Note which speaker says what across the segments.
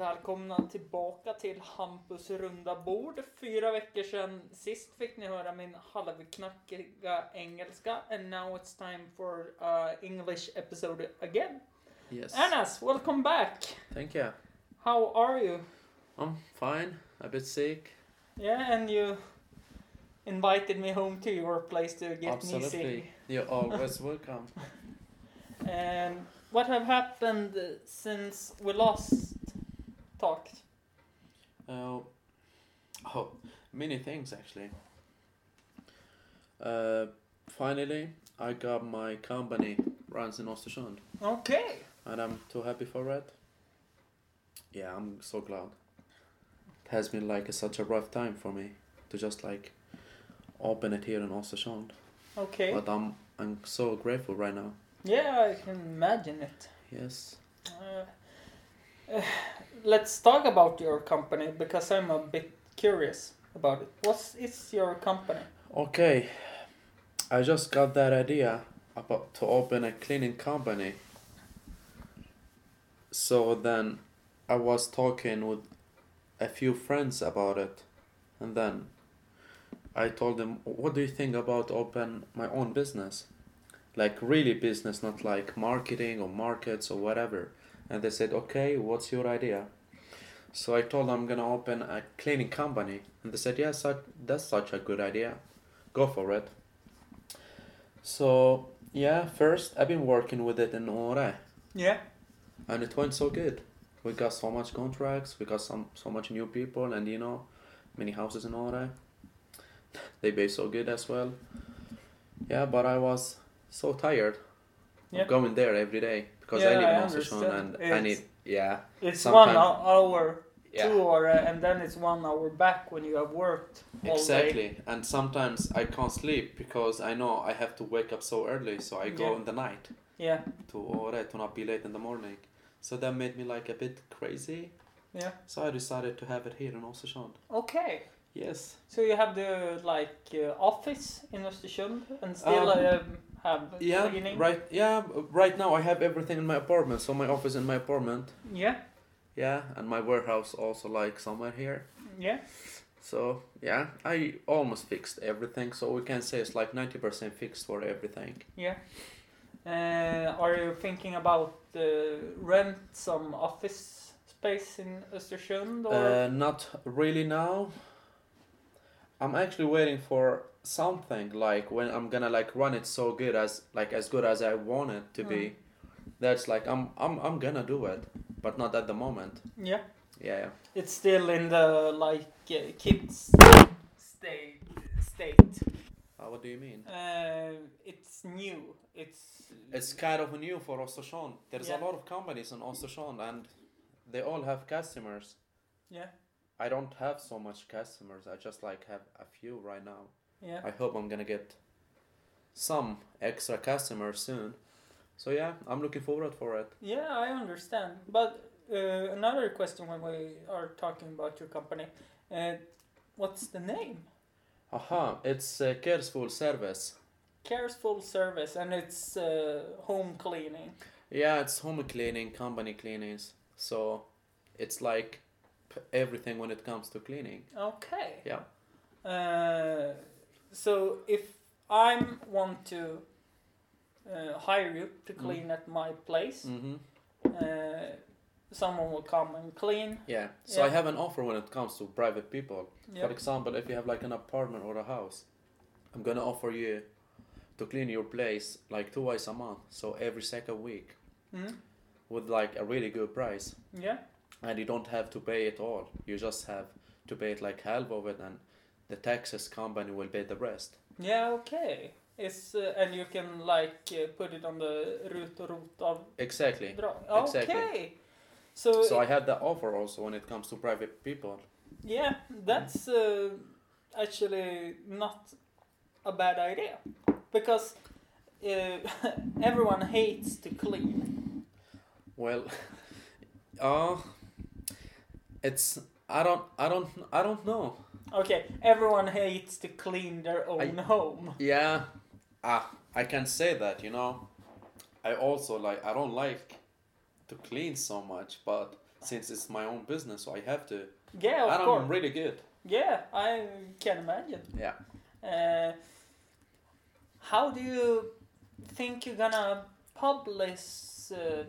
Speaker 1: Välkomna tillbaka till Hampus runda bord. Fyra veckor sedan sist fick ni höra min halvknackiga engelska. And now it's time for uh, English episode again.
Speaker 2: Yes.
Speaker 1: Anas, welcome back.
Speaker 2: Thank you.
Speaker 1: How are you?
Speaker 2: I'm fine. A bit sick.
Speaker 1: Yeah, and you invited me home to your place to get me
Speaker 2: Absolutely.
Speaker 1: sick.
Speaker 2: You're always welcome.
Speaker 1: And what have happened since we last talked?
Speaker 2: Uh, oh, many things actually. Uh, finally, I got my company runs in Östersund,
Speaker 1: Okay.
Speaker 2: and I'm too happy for that. Yeah, I'm so glad. It has been like a, such a rough time for me to just like open it here in Östersund,
Speaker 1: Okay.
Speaker 2: but I'm I'm so grateful right now.
Speaker 1: Yeah, I can imagine it.
Speaker 2: Yes.
Speaker 1: Uh, let's talk about your company because I'm a bit curious about it. What is your company?
Speaker 2: Okay, I just got that idea about to open a cleaning company. So then I was talking with a few friends about it and then I told them what do you think about open my own business? Like really business, not like marketing or markets or whatever. And they said, "Okay, what's your idea?" So I told them I'm gonna open a cleaning company, and they said, "Yes, that, that's such a good idea. Go for it." So yeah, first I've been working with it in Åre,
Speaker 1: Yeah.
Speaker 2: and it went so good. We got so much contracts, we got some so much new people, and you know, many houses in Åre. They pay so good as well. Yeah, but I was so tired
Speaker 1: Yeah.
Speaker 2: of going there every day because
Speaker 1: Yeah,
Speaker 2: I live in Östersund and I
Speaker 1: It's-
Speaker 2: need yeah
Speaker 1: It's
Speaker 2: Sometime-
Speaker 1: one hour
Speaker 2: yeah.
Speaker 1: to or uh, and then it's one hour back when you have worked all day.
Speaker 2: Exactly, and sometimes I can't sleep because I know I have to wake up so early, so I go
Speaker 1: Yeah.
Speaker 2: in the night
Speaker 1: Yeah.
Speaker 2: to Åre to not be late in the morning. So that made me like a bit crazy.
Speaker 1: Yeah.
Speaker 2: So I decided to have it here in Östersund.
Speaker 1: Okay.
Speaker 2: Yes.
Speaker 1: So you have the like uh, office in Östersund and still
Speaker 2: Um,
Speaker 1: um, have
Speaker 2: Yeah. Right. Yeah. Right now I have everything in my apartment. So my office in my apartment.
Speaker 1: Yeah.
Speaker 2: Yeah, and my warehouse also like somewhere here.
Speaker 1: Yeah.
Speaker 2: So yeah, I almost fixed everything. So we can say it's like ninety percent fixed for everything.
Speaker 1: Yeah. Uh, are you thinking about uh, rent some office space in Östersund or?
Speaker 2: Uh, not really now. I'm actually waiting for something like when I'm gonna like run it so good as like as good as I want it to be. That's like I'm I'm I'm gonna do it, but not at the moment.
Speaker 1: yeah.
Speaker 2: Yeah. yeah.
Speaker 1: It's still in the like uh, kids state state.
Speaker 2: Uh, what do you mean?
Speaker 1: Uh, it's new. It's
Speaker 2: It's kind of new for Östersund. There's
Speaker 1: Yeah.
Speaker 2: a lot of companies in Östersund and they all have customers.
Speaker 1: yeah
Speaker 2: I don't have so much customers. I just like have a few right now.
Speaker 1: yeah
Speaker 2: I hope I'm gonna get some extra customers soon. So yeah, I'm looking forward for it.
Speaker 1: yeah. I understand. But uh, another question when we are talking about your company, uh, what's the name?
Speaker 2: Aha, it's uh, Kersful Service.
Speaker 1: Careful Service, and it's uh, home cleaning.
Speaker 2: Yeah, it's home cleaning, company cleanings. So it's like everything when it comes to cleaning.
Speaker 1: Okay.
Speaker 2: Yeah.
Speaker 1: Uh, so if I want to uh, hire you to clean at my place,
Speaker 2: Mm-hmm.
Speaker 1: uh, someone will come and clean.
Speaker 2: Yeah. So
Speaker 1: Yeah.
Speaker 2: I have an offer when it comes to private people.
Speaker 1: Yeah.
Speaker 2: For example, if you have like an apartment or a house, I'm gonna offer you to clean your place like twice a month, so every second week,
Speaker 1: Mm?
Speaker 2: with like a really good price.
Speaker 1: Yeah.
Speaker 2: And you don't have to pay it all. You just have to pay it like half of it, and the taxes company will pay the rest.
Speaker 1: Yeah. Okay. It's uh, and you can like uh, put it on the rut rot av
Speaker 2: Exactly.
Speaker 1: drag.
Speaker 2: Exactly.
Speaker 1: Okay. So,
Speaker 2: So I have the offer also when it comes to private people.
Speaker 1: yeah, that's uh, actually not a bad idea because uh, everyone hates to clean.
Speaker 2: Well, uh, it's I don't I don't I don't know.
Speaker 1: Okay, everyone hates to clean their own home.
Speaker 2: Yeah, ah, I can say that. You know, I also like I don't like to clean so much, but since it's my own business, so I have to.
Speaker 1: Yeah, of
Speaker 2: and
Speaker 1: course.
Speaker 2: I'm really good.
Speaker 1: Yeah, I can imagine.
Speaker 2: Yeah.
Speaker 1: Uh, how do you think you're gonna publish uh,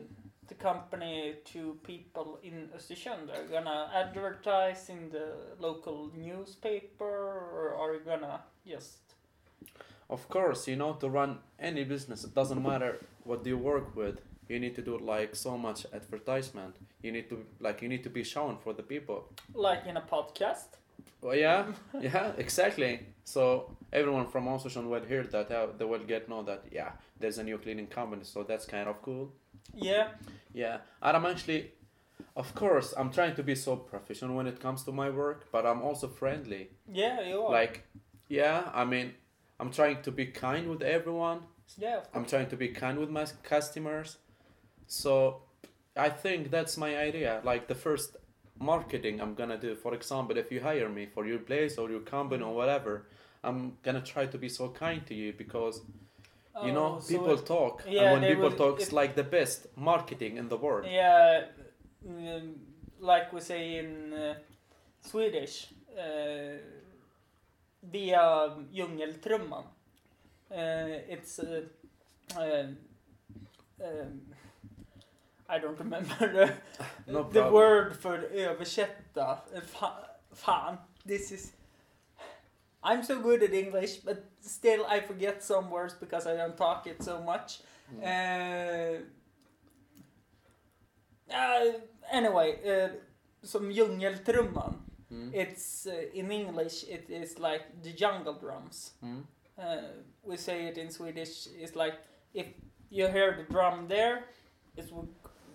Speaker 1: the company to people in Östersund? Are you gonna advertise in the local newspaper, or are you gonna just?
Speaker 2: Of course, you know, to run any business, it doesn't matter what you work with. You need to do like so much advertisement. You need to like you need to be shown for the people.
Speaker 1: Like in a podcast?
Speaker 2: Well, yeah, yeah, exactly. So everyone from Ocean will hear that. Uh, they will get know that yeah, there's a new cleaning company. So that's kind of cool.
Speaker 1: Yeah.
Speaker 2: Yeah, and I'm actually, of course, I'm trying to be so professional when it comes to my work, but I'm also friendly.
Speaker 1: Yeah, you are.
Speaker 2: Like, yeah, I mean, I'm trying to be kind with everyone.
Speaker 1: yeah, of
Speaker 2: I'm trying to be kind with my customers. So I think that's my idea. Like the first marketing I'm gonna do. For example, if you hire me for your place or your company or whatever, I'm gonna try to be so kind to you because you know
Speaker 1: Oh, so
Speaker 2: people
Speaker 1: it-
Speaker 2: talk
Speaker 1: yeah,
Speaker 2: and when people
Speaker 1: will-
Speaker 2: talk,
Speaker 1: it-
Speaker 2: it's like the best marketing in the world.
Speaker 1: Yeah, mm, like we say in uh, Swedish, uh, via djungeltrumman. Uh, it's uh, um, um, I don't remember the,
Speaker 2: No
Speaker 1: the word för översätta. Fa- fan, this is. I'm so good at English, but still I forget some words because I don't talk it so much. Uh, uh, anyway, uh, som djungeltrumman.
Speaker 2: Mm.
Speaker 1: It's in English. It is like the jungle drums.
Speaker 2: Mm.
Speaker 1: Uh, we say it in Swedish. It's like if you hear the drum there, it's w-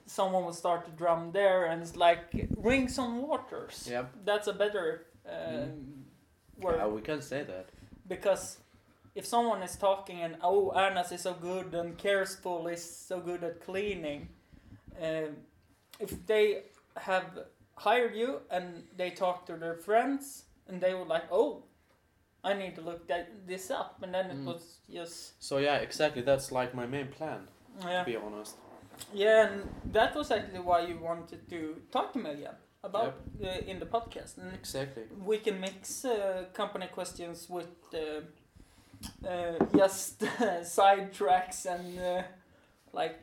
Speaker 1: someone will start to drum there, and it's like rings on waters.
Speaker 2: Yeah,
Speaker 1: That's a better uh,
Speaker 2: Mm.
Speaker 1: word
Speaker 2: Yeah, we can say that.
Speaker 1: because if someone is talking and oh Ernas is so good and Careful is so good at cleaning, um, if they have hired you and they talk to their friends and they were like oh I need to look that this up and then it
Speaker 2: Mm.
Speaker 1: was just
Speaker 2: So yeah, exactly. That's like my main plan.
Speaker 1: yeah
Speaker 2: To be honest.
Speaker 1: Yeah and that was actually why you wanted to talk to me again about uh, in the podcast. And
Speaker 2: Exactly.
Speaker 1: we can mix uh, company questions with uh, uh, just side tracks and uh, like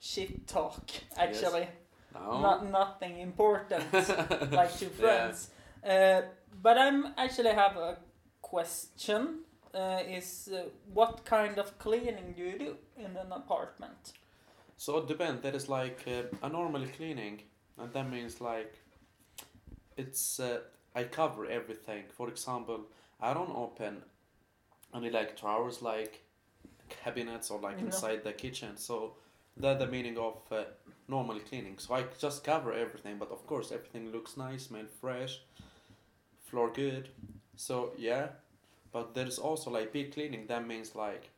Speaker 1: shit talk actually.
Speaker 2: No.
Speaker 1: not nothing important like two friends. Uh, but i'm actually have a question uh, is uh, what kind of cleaning do you do in an apartment
Speaker 2: So it depends. That is like uh, a normal cleaning, and that means like it's uh, I cover everything. For example, I don't open any like drawers like cabinets or like
Speaker 1: No.
Speaker 2: inside the kitchen. So that's the meaning of uh, normal cleaning. So I just cover everything, but of course everything looks nice, smell fresh, floor good. So yeah, but there's also like big cleaning. That means like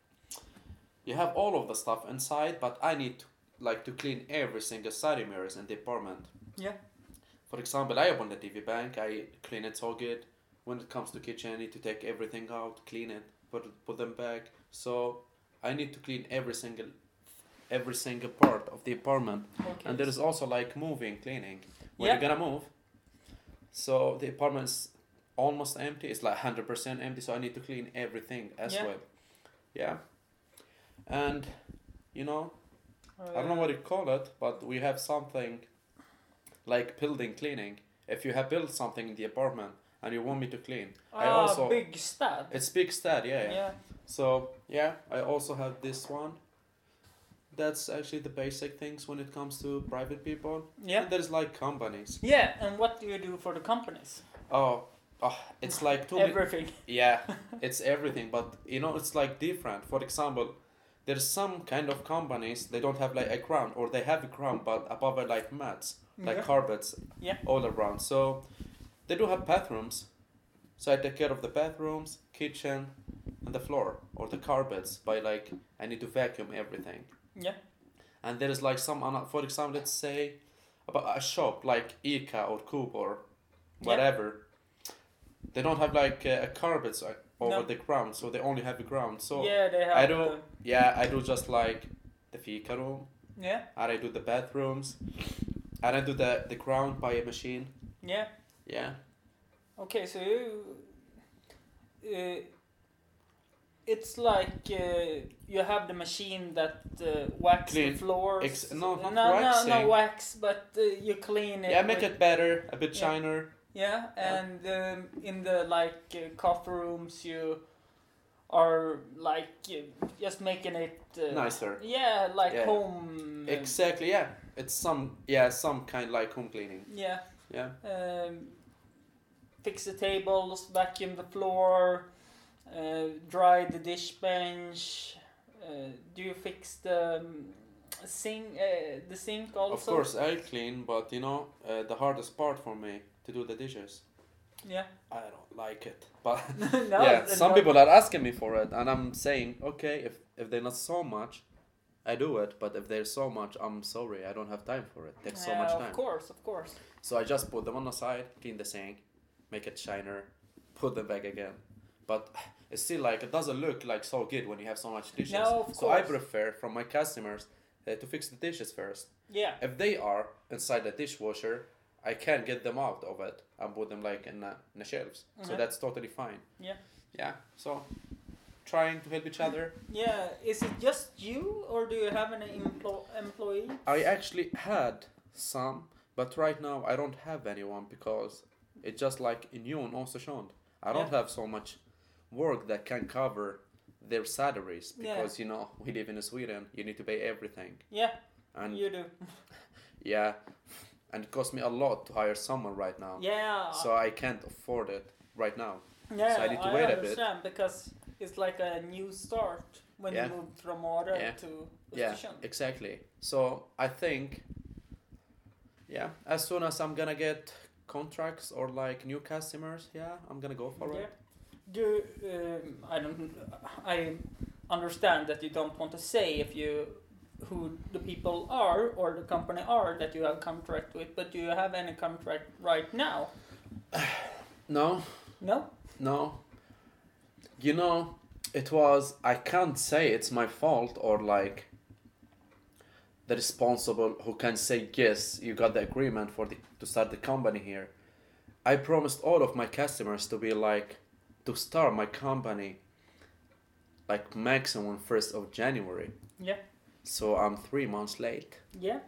Speaker 2: you have all of the stuff inside, but I need to, like to clean every single side mirrors in the apartment.
Speaker 1: Yeah.
Speaker 2: For example, I open the TV bank, I clean it so good. When it comes to kitchen, I need to take everything out, clean it, put put them back. So I need to clean every single every single part of the apartment.
Speaker 1: okay
Speaker 2: And there is also like moving, cleaning. When
Speaker 1: Yeah.
Speaker 2: you're gonna move, so the apartment's almost empty. It's like hundred percent empty. So I need to clean everything as
Speaker 1: Yeah.
Speaker 2: well. Yeah. And you know,
Speaker 1: Uh,
Speaker 2: I don't know what you call it, but we have something like building cleaning. If you have built something in the apartment and you want me to clean, I
Speaker 1: ah,
Speaker 2: also
Speaker 1: big stab
Speaker 2: it's big stat, yeah, yeah.
Speaker 1: yeah
Speaker 2: So yeah, I also have this one. That's actually the basic things when it comes to private people.
Speaker 1: yeah
Speaker 2: And there's like companies.
Speaker 1: yeah and what do you do for the companies
Speaker 2: Oh, oh it's like too
Speaker 1: everything
Speaker 2: Yeah, it's everything, but you know, it's like different. For example, there's some kind of companies they don't have like a crown or they have a crown but above it like mats, like
Speaker 1: Yeah.
Speaker 2: carpets,
Speaker 1: Yeah.
Speaker 2: all around. So they do have bathrooms. So I take care of the bathrooms, kitchen, and the floor or the carpets by like I need to vacuum everything.
Speaker 1: Yeah.
Speaker 2: And there is like some, for example, let's say about a shop like Ica or Coop or
Speaker 1: Yeah.
Speaker 2: whatever. They don't have like a carpets uh, over
Speaker 1: No.
Speaker 2: the ground, so they only have the ground. So
Speaker 1: yeah, they have.
Speaker 2: I do-
Speaker 1: the-
Speaker 2: yeah, I do just like the fika room,
Speaker 1: yeah,
Speaker 2: and I do the bathrooms, and I do the the ground by a machine.
Speaker 1: yeah.
Speaker 2: Yeah.
Speaker 1: Okay, so you, uh, it's like uh, you have the machine that uh, wax
Speaker 2: Clean.
Speaker 1: the floors.
Speaker 2: Ex- no, not
Speaker 1: no, no,
Speaker 2: waxing.
Speaker 1: no wax, but uh, you clean it.
Speaker 2: Yeah, make it better, a bit
Speaker 1: Yeah.
Speaker 2: shiner.
Speaker 1: Yeah, and um, in the like uh, coffee rooms, you are like uh, just making it uh,
Speaker 2: Nicer.
Speaker 1: Yeah, like
Speaker 2: Yeah.
Speaker 1: home.
Speaker 2: Exactly. Yeah. It's some yeah some kind like home cleaning.
Speaker 1: yeah.
Speaker 2: Yeah.
Speaker 1: Um, fix the tables, vacuum the floor, uh, dry the dish bench. Uh, do you fix the um, sink? Uh, the sink also.
Speaker 2: Of course, I clean, but you know uh, the hardest part for me to do the dishes.
Speaker 1: Yeah.
Speaker 2: I don't like it, but
Speaker 1: no,
Speaker 2: yeah, some people are asking me for it, and I'm saying okay if if they're not so much, I do it. But if there's so much, I'm sorry, I don't have time for it. takes so much time.
Speaker 1: Of course, of course.
Speaker 2: So I just put them on the side, clean the sink, make it shiner, put them back again. But it's still like it doesn't look like so good when you have so much dishes.
Speaker 1: No, of
Speaker 2: so I prefer from my customers uh, to fix the dishes first.
Speaker 1: Yeah.
Speaker 2: If they are inside the dishwasher, I can get them out of it and put them like in, uh, in the shelves. So that's totally fine.
Speaker 1: Yeah.
Speaker 2: Yeah. So trying to help each other.
Speaker 1: Yeah. Is it just you, or do you have any emplo- employee?
Speaker 2: I actually had some, but right now I don't have anyone because it's just like in June also shown. I don't
Speaker 1: Yeah.
Speaker 2: have so much work that can cover their salaries
Speaker 1: Yeah.
Speaker 2: because you know we live in Sweden. You need to pay everything,
Speaker 1: Yeah,
Speaker 2: and
Speaker 1: you do.
Speaker 2: yeah, and it costs me a lot to hire someone right now.
Speaker 1: Yeah.
Speaker 2: So I can't afford it right now.
Speaker 1: yeah,
Speaker 2: so I need to wait a bit.
Speaker 1: because it's like a new start when
Speaker 2: Yeah.
Speaker 1: you move from Åre
Speaker 2: Yeah.
Speaker 1: to
Speaker 2: Yeah,
Speaker 1: Östersund.
Speaker 2: exactly. So I think, yeah, as soon as I'm gonna get contracts or like new customers, yeah, I'm gonna go for
Speaker 1: Yeah.
Speaker 2: it.
Speaker 1: Do um, I don't I understand that you don't want to say if you who the people are or the company are that you have contract with, but do you have any contract right now?
Speaker 2: No,
Speaker 1: No.
Speaker 2: no. You know, it was. I can't say it's my fault or like the responsible who can say yes, you got the agreement for the to start the company here. I promised all of my customers to be like to start my company like maximum first of January.
Speaker 1: Yeah.
Speaker 2: So I'm three months late.
Speaker 1: Yeah.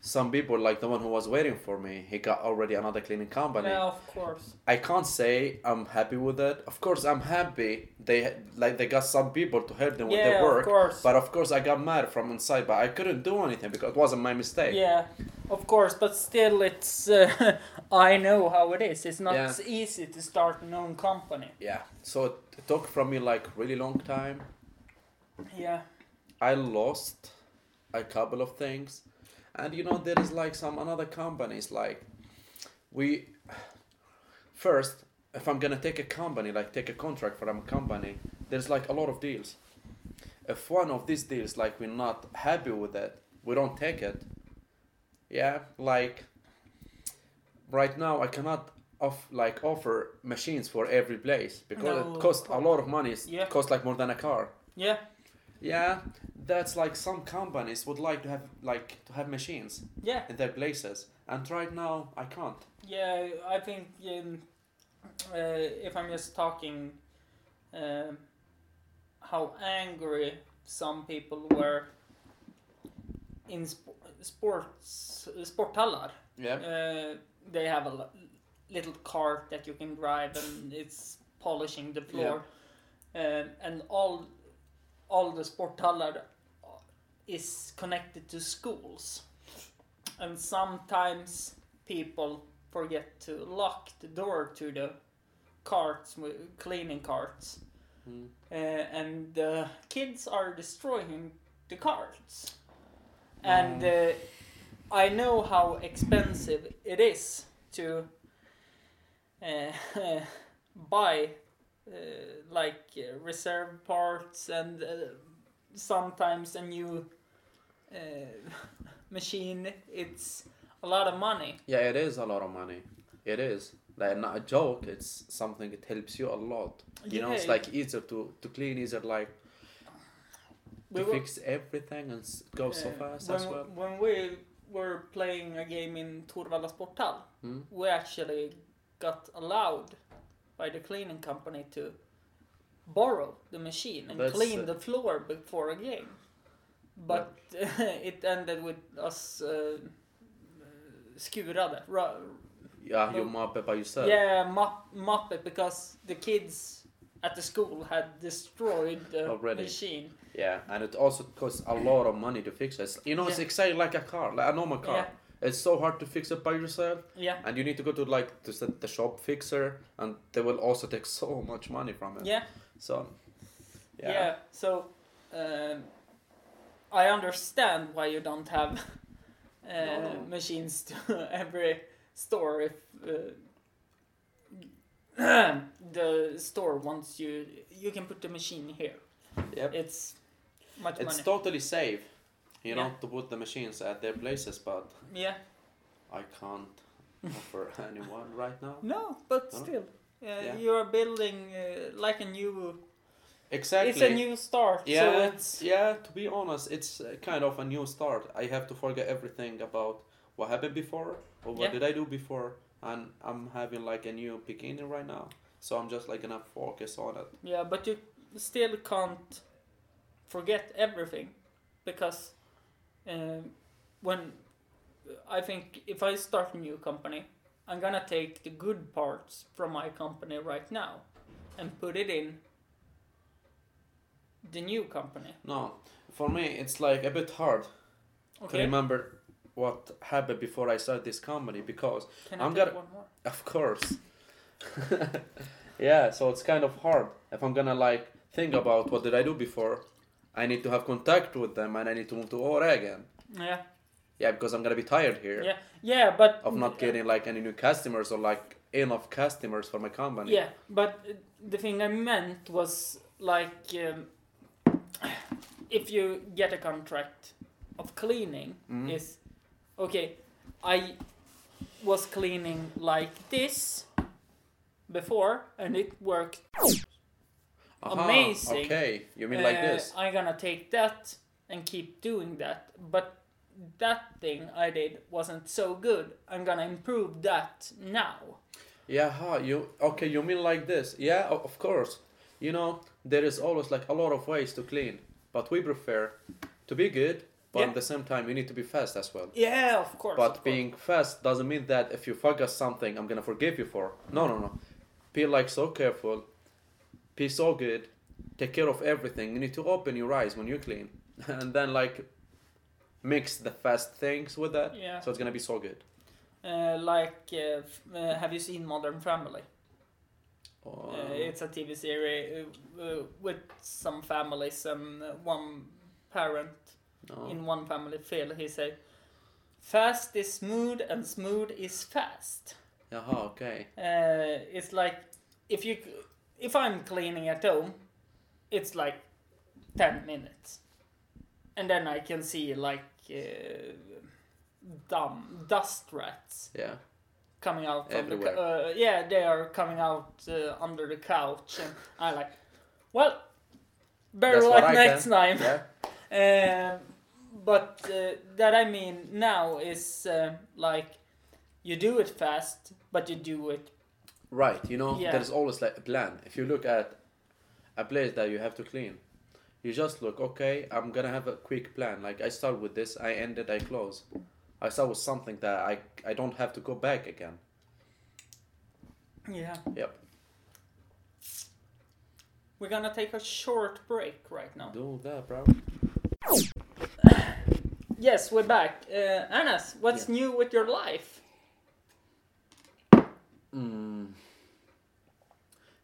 Speaker 2: Some people like the one who was waiting for me, he got already another cleaning company.
Speaker 1: Yeah, of course.
Speaker 2: I can't say I'm happy with it. Of course, I'm happy. They like they got some people to help them with
Speaker 1: yeah,
Speaker 2: their work.
Speaker 1: of course.
Speaker 2: But of course, I got mad from inside. But I couldn't do anything because it wasn't my mistake.
Speaker 1: Yeah, of course, but still, it's. Uh, I know how it is. It's not
Speaker 2: Yeah.
Speaker 1: easy to start an own company.
Speaker 2: Yeah. So it, it took from me like really long time.
Speaker 1: Yeah.
Speaker 2: I lost a couple of things, and you know there is like some another companies like we first if I'm gonna take a company like take a contract from a company there's like a lot of deals. If one of these deals like we're not happy with it, we don't take it. Yeah, like right now I cannot off like offer machines for every place because
Speaker 1: No,
Speaker 2: it costs a lot of money. It
Speaker 1: Yeah.
Speaker 2: costs like more than a car.
Speaker 1: Yeah.
Speaker 2: Yeah, that's like some companies would like to have like to have machines
Speaker 1: Yeah.
Speaker 2: in their places, and right now I can't.
Speaker 1: Yeah. I think um, uh, if I'm just talking, um how angry some people were in sp- sports sporthallar.
Speaker 2: Yeah.
Speaker 1: Uh, they have a l- little cart that you can drive and it's polishing the floor um, and all all the sporthallar is connected to schools and sometimes people forget to lock the door to the carts cleaning carts
Speaker 2: Mm.
Speaker 1: uh, and the kids are destroying the carts and
Speaker 2: Mm.
Speaker 1: uh, I know how expensive it is to uh, buy like uh, reserve parts and uh, sometimes a new uh, machine. It's a lot of money.
Speaker 2: Yeah, it is a lot of money. It is. Like not a joke. It's something that helps you a lot. You know, it's
Speaker 1: Yeah.
Speaker 2: like easier to to clean, easier like
Speaker 1: We
Speaker 2: to
Speaker 1: were-
Speaker 2: fix everything and go so
Speaker 1: Uh,
Speaker 2: fast
Speaker 1: when,
Speaker 2: as well.
Speaker 1: When we were playing a game in Torvalla Sporthall,
Speaker 2: Mm.
Speaker 1: we actually got allowed by the cleaning company to borrow the machine and
Speaker 2: That's,
Speaker 1: clean the floor before a game. But it ended with us uh, skurade. Ra-
Speaker 2: Yeah, you mop it by yourself.
Speaker 1: yeah, mop, mop it because the kids at the school had destroyed the
Speaker 2: Already.
Speaker 1: machine.
Speaker 2: Yeah, and it also costs a lot of money to fix it. You know, it's
Speaker 1: Yeah.
Speaker 2: exactly like a car, like a normal car.
Speaker 1: Yeah.
Speaker 2: It's so hard to fix it by yourself,
Speaker 1: Yeah,
Speaker 2: and you need to go to like to the, the shop fixer, and they will also take so much money from it.
Speaker 1: yeah.
Speaker 2: So,
Speaker 1: Yeah.
Speaker 2: yeah,
Speaker 1: so um, I understand why you don't have uh,
Speaker 2: no.
Speaker 1: machines to every store if uh, the store wants you. You can put the machine here.
Speaker 2: Yep.
Speaker 1: It's much
Speaker 2: it's
Speaker 1: money.
Speaker 2: totally safe, you know,
Speaker 1: Yeah.
Speaker 2: to put the machines at their places, but
Speaker 1: yeah.
Speaker 2: I can't offer anyone right now.
Speaker 1: No, but
Speaker 2: No.
Speaker 1: still, uh,
Speaker 2: Yeah.
Speaker 1: you are building uh, like a new.
Speaker 2: Exactly.
Speaker 1: It's a new start.
Speaker 2: Yeah,
Speaker 1: So it's
Speaker 2: yeah. To be honest, it's uh, kind of a new start. I have to forget everything about what happened before or what
Speaker 1: Yeah.
Speaker 2: did I do before, and I'm having like a new beginning right now. So I'm just like gonna focus on it.
Speaker 1: Yeah, but you still can't forget everything because um, when I think if I start a new company, I'm gonna take the good parts from my company right now and put it in the new company.
Speaker 2: No, for me it's like a bit hard to remember what happened before I started this company because
Speaker 1: Can
Speaker 2: I'm gonna-
Speaker 1: one more?
Speaker 2: Of course. yeah, so it's kind of hard. If I'm gonna like think about what did I do before, I need to have contact with them and I need to move to Åre again.
Speaker 1: Yeah.
Speaker 2: Yeah, because I'm gonna be tired here
Speaker 1: Yeah. Yeah, but
Speaker 2: of not getting like any new customers or like enough customers for my company.
Speaker 1: Yeah, but the thing I meant was like um, if you get a contract of cleaning
Speaker 2: Mhm.
Speaker 1: is okay. I was cleaning like this before, and it worked.
Speaker 2: Aha,
Speaker 1: amazing.
Speaker 2: Okay, you mean like
Speaker 1: Uh,
Speaker 2: this?
Speaker 1: I'm gonna take that and keep doing that, but that thing I did wasn't so good. I'm gonna improve that now.
Speaker 2: Yeah, huh, you okay? You mean like this? Yeah, of course. You know, there is always like a lot of ways to clean, but we prefer to be good, but
Speaker 1: Yeah.
Speaker 2: at the same time, you need to be fast as well.
Speaker 1: Yeah, of course.
Speaker 2: But
Speaker 1: of course.
Speaker 2: being fast doesn't mean that if you forget something, I'm gonna forgive you for. No, no, no. Be like so careful. Be so good. Take care of everything. You need to open your eyes when you clean, and then like mix the fast things with that.
Speaker 1: Yeah.
Speaker 2: So it's gonna be so good.
Speaker 1: Uh, like, uh, f- uh, have you seen Modern Family?
Speaker 2: Uh,
Speaker 1: Uh, it's a TV series uh, with some families and one parent
Speaker 2: no.
Speaker 1: in one family, Phil, he said, "Fast is smooth and smooth is fast."
Speaker 2: Jaha, okay.
Speaker 1: Uh, it's like if you if I'm cleaning at home, it's like ten minutes, and then I can see like uh, dumb dust rats
Speaker 2: Yeah.
Speaker 1: coming out from the
Speaker 2: Everywhere.
Speaker 1: uh, yeah they are coming out uh, under the couch and I like well better
Speaker 2: That's
Speaker 1: next
Speaker 2: can.
Speaker 1: time
Speaker 2: Yeah.
Speaker 1: um, but uh, that I mean now is uh, like you do it fast but you do it
Speaker 2: Right. You know,
Speaker 1: Yeah.
Speaker 2: there's always like a plan. If you look at a place that you have to clean, you just look. Okay, I'm gonna have a quick plan. Like I start with this, I end it, I close. I start with something that I I don't have to go back again.
Speaker 1: yeah
Speaker 2: Yep.
Speaker 1: we're gonna take a short break right now
Speaker 2: Do that, bro.
Speaker 1: yes we're back uh, Anas what's
Speaker 2: Yeah.
Speaker 1: new with your life
Speaker 2: Mm.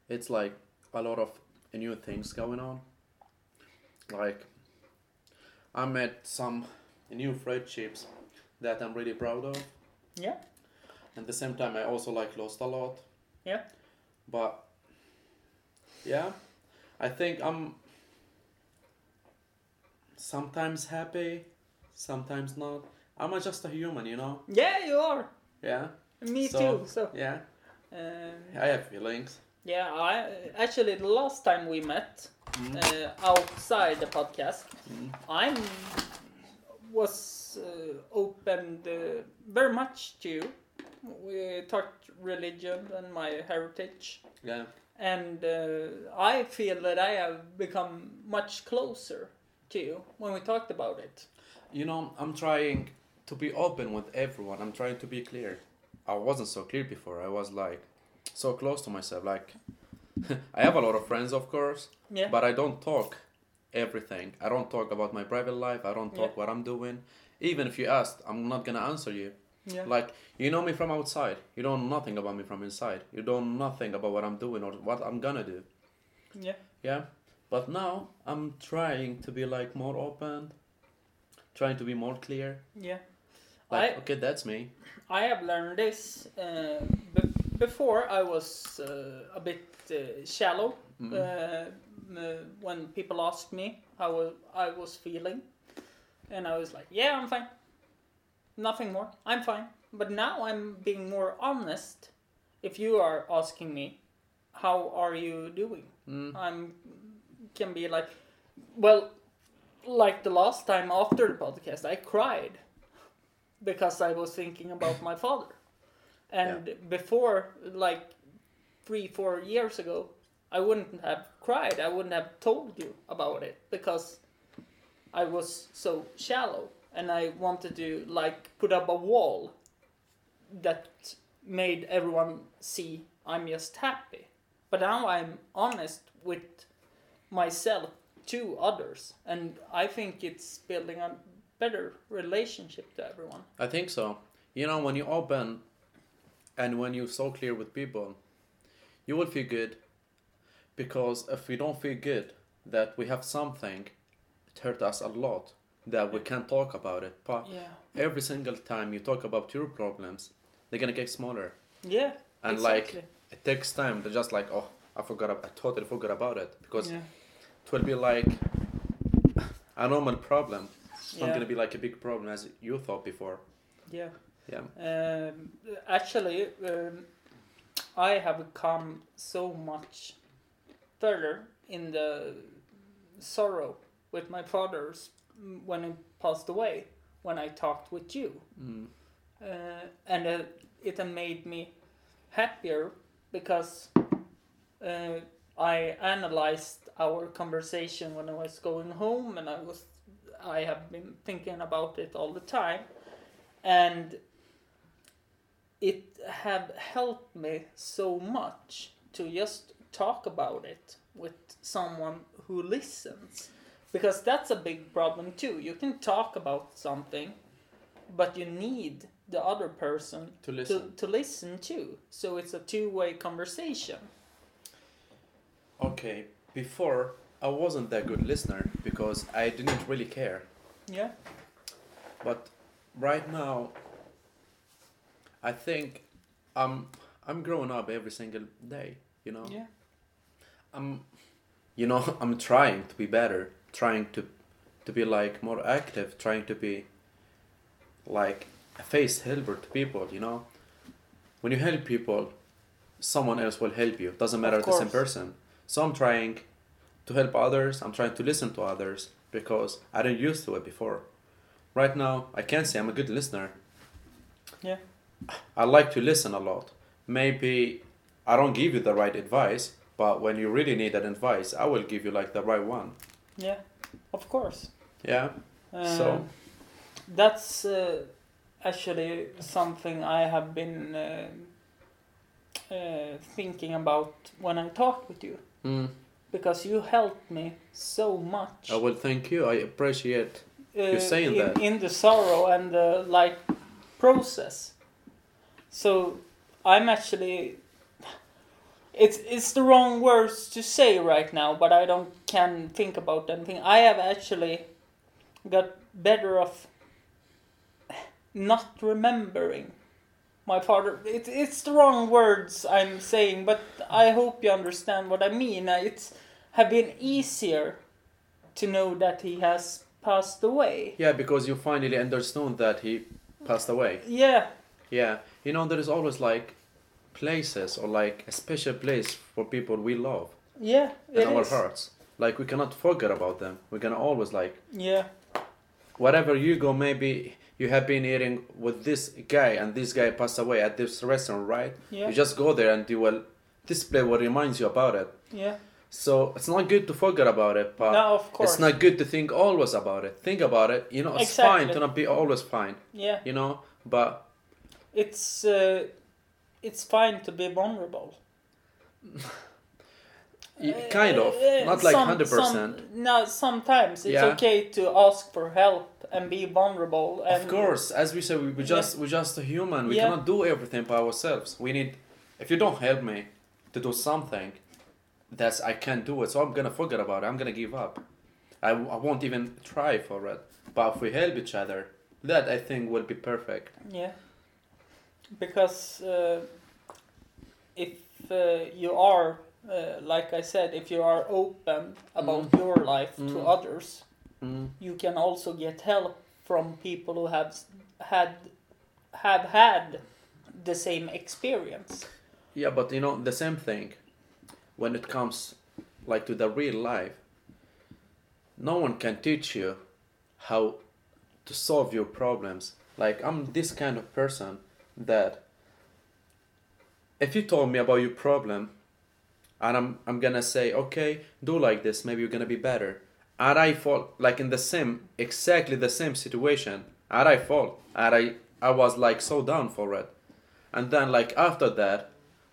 Speaker 2: It's like a lot of new things going on. Like, I met some new friendships that I'm really proud of.
Speaker 1: yeah
Speaker 2: At the same time, I also like lost a lot.
Speaker 1: Yeah.
Speaker 2: But Yeah, I think I'm sometimes happy, sometimes not. I'm just a human, you know.
Speaker 1: Yeah, you are.
Speaker 2: Yeah.
Speaker 1: Me
Speaker 2: So,
Speaker 1: too. So,
Speaker 2: Yeah,
Speaker 1: um,
Speaker 2: I have feelings.
Speaker 1: yeah, I actually the last time we met
Speaker 2: Mm.
Speaker 1: uh, outside the podcast,
Speaker 2: Mm.
Speaker 1: I was uh, opened uh, very much to you. We talked religion and my heritage,
Speaker 2: Yeah.
Speaker 1: and uh, I feel that I have become much closer to you when we talked about it.
Speaker 2: You know, I'm trying to be open with everyone. I'm trying to be clear. I wasn't so clear before. I was like so close to myself. Like, I have a lot of friends, of course,
Speaker 1: Yeah.
Speaker 2: but I don't talk everything. I don't talk about my private life. I don't talk
Speaker 1: Yeah.
Speaker 2: what I'm doing. Even if you asked, I'm not gonna answer you.
Speaker 1: yeah.
Speaker 2: Like, you know me from outside. You don't know nothing about me from inside. You don't know nothing about what I'm doing or what I'm gonna do.
Speaker 1: yeah.
Speaker 2: Yeah. But now I'm trying to be like more open, trying to be more clear.
Speaker 1: Yeah.
Speaker 2: Like,
Speaker 1: I-
Speaker 2: okay, that's me.
Speaker 1: I have learned this. Uh, before I was uh, a bit uh, shallow uh, when people asked me how I was feeling, and I was like, "Yeah, I'm fine. Nothing more. I'm fine." But now I'm being more honest. If you are asking me, "How are you doing?"
Speaker 2: Mm.
Speaker 1: I'm can be like, well, like the last time after the podcast, I cried because I was thinking about my father, and before, like three, four years ago, I wouldn't have cried. I wouldn't have told you about it because I was so shallow, and I wanted to like put up a wall that made everyone see I'm just happy. But now I'm honest with myself to others, and I think it's building a better relationship to everyone.
Speaker 2: I think so. You know, when you open and when you're so clear with people, you will feel good. Because if we don't feel good that we have something, it hurt us a lot that we can't talk about it. But
Speaker 1: Yeah.
Speaker 2: every single time you talk about your problems, they're gonna get smaller.
Speaker 1: Yeah.
Speaker 2: And
Speaker 1: exactly.
Speaker 2: like it takes time. They're just like, oh, I forgot. I totally forgot about it because
Speaker 1: yeah.
Speaker 2: it will be like a normal problem. It's not
Speaker 1: Yeah.
Speaker 2: gonna be like a big problem as you thought before.
Speaker 1: Yeah.
Speaker 2: Yeah.
Speaker 1: Um, actually, um, I have come so much further in the sorrow with my father's when he passed away when I talked with you.
Speaker 2: Mm.
Speaker 1: uh, and uh, it made me happier because uh, I analyzed our conversation when I was going home, and I was I have been thinking about it all the time, and it have helped me so much to just talk about it with someone who listens because that's a big problem too you can talk about something but you need the other person
Speaker 2: To listen.
Speaker 1: to, to listen to. So it's a two way conversation.
Speaker 2: Okay, before I wasn't that good listener because I didn't really care.
Speaker 1: Yeah.
Speaker 2: But right now, I think I'm I'm growing up every single day. You know,
Speaker 1: Yeah.
Speaker 2: I'm, you know, I'm trying to be better, trying to, to be like more active, trying to be, like face helper to people. You know, when you help people, someone else will help you. Doesn't matter if the same person. So I'm trying to help others. I'm trying to listen to others because I didn't used to it before. Right now, I can say I'm a good listener.
Speaker 1: Yeah.
Speaker 2: I like to listen a lot. Maybe I don't give you the right advice, but when you really need that advice, I will give you like the right one.
Speaker 1: Yeah. Of course.
Speaker 2: Yeah.
Speaker 1: Uh,
Speaker 2: So-
Speaker 1: that's uh, actually something I have been uh, uh, thinking about when I talk with you
Speaker 2: Mm.
Speaker 1: Because you helped me so much.
Speaker 2: I will thank you. I appreciate.
Speaker 1: uh,
Speaker 2: saying
Speaker 1: in,
Speaker 2: that.
Speaker 1: in the sorrow and the like process. So I'm actually it's it's the wrong words to say right now, but I don't can think about anything. I have actually got better of not remembering my father. It, it's the wrong words I'm saying, but I hope you understand what I mean. Uh, It's have been easier to know that he has passed away.
Speaker 2: Yeah, because you finally understood that he passed away.
Speaker 1: Yeah,
Speaker 2: Yeah, you know there is always like places or like a special place for people we love
Speaker 1: yeah,
Speaker 2: in our
Speaker 1: is.
Speaker 2: hearts. Like we cannot forget about them. We're gonna always like
Speaker 1: Yeah,
Speaker 2: wherever you go. Maybe you have been eating with this guy and this guy passed away at this restaurant, right?
Speaker 1: yeah,
Speaker 2: You just go there and you will display what reminds you about it.
Speaker 1: yeah.
Speaker 2: So it's not good to forget about it, but
Speaker 1: no, of course.
Speaker 2: it's not good to think always about it. Think about it. You know, it's
Speaker 1: Exactly.
Speaker 2: fine to not be always fine.
Speaker 1: Yeah,
Speaker 2: You know, but
Speaker 1: it's uh, it's fine to be vulnerable.
Speaker 2: kind of,
Speaker 1: Uh,
Speaker 2: not like
Speaker 1: some-
Speaker 2: hundred percent.
Speaker 1: No, sometimes it's
Speaker 2: Yeah.
Speaker 1: okay to ask for help and be vulnerable. And
Speaker 2: Of course, as we said, we, we just we're just a human. We
Speaker 1: Yeah.
Speaker 2: cannot do everything by ourselves. We need. If you don't help me to do something, that's I can't do it. So I'm gonna forget about it. I'm gonna give up. I, I won't even try for it. But if we help each other, that I think will be perfect.
Speaker 1: Yeah. Because uh, if uh, you are, uh, like I said, if you are open about
Speaker 2: Mm.
Speaker 1: your life to
Speaker 2: Mm.
Speaker 1: others,
Speaker 2: Mm.
Speaker 1: you can also get help from people who have had have had the same experience.
Speaker 2: Yeah, but you know the same thing. When it comes, like to the real life, no one can teach you how to solve your problems. Like I'm this kind of person that if you told me about your problem, and I'm I'm gonna say okay, do like this, maybe you're gonna be better. And I fall like in the same exactly the same situation, and I fall, and I I was like so down for it, and then like after that,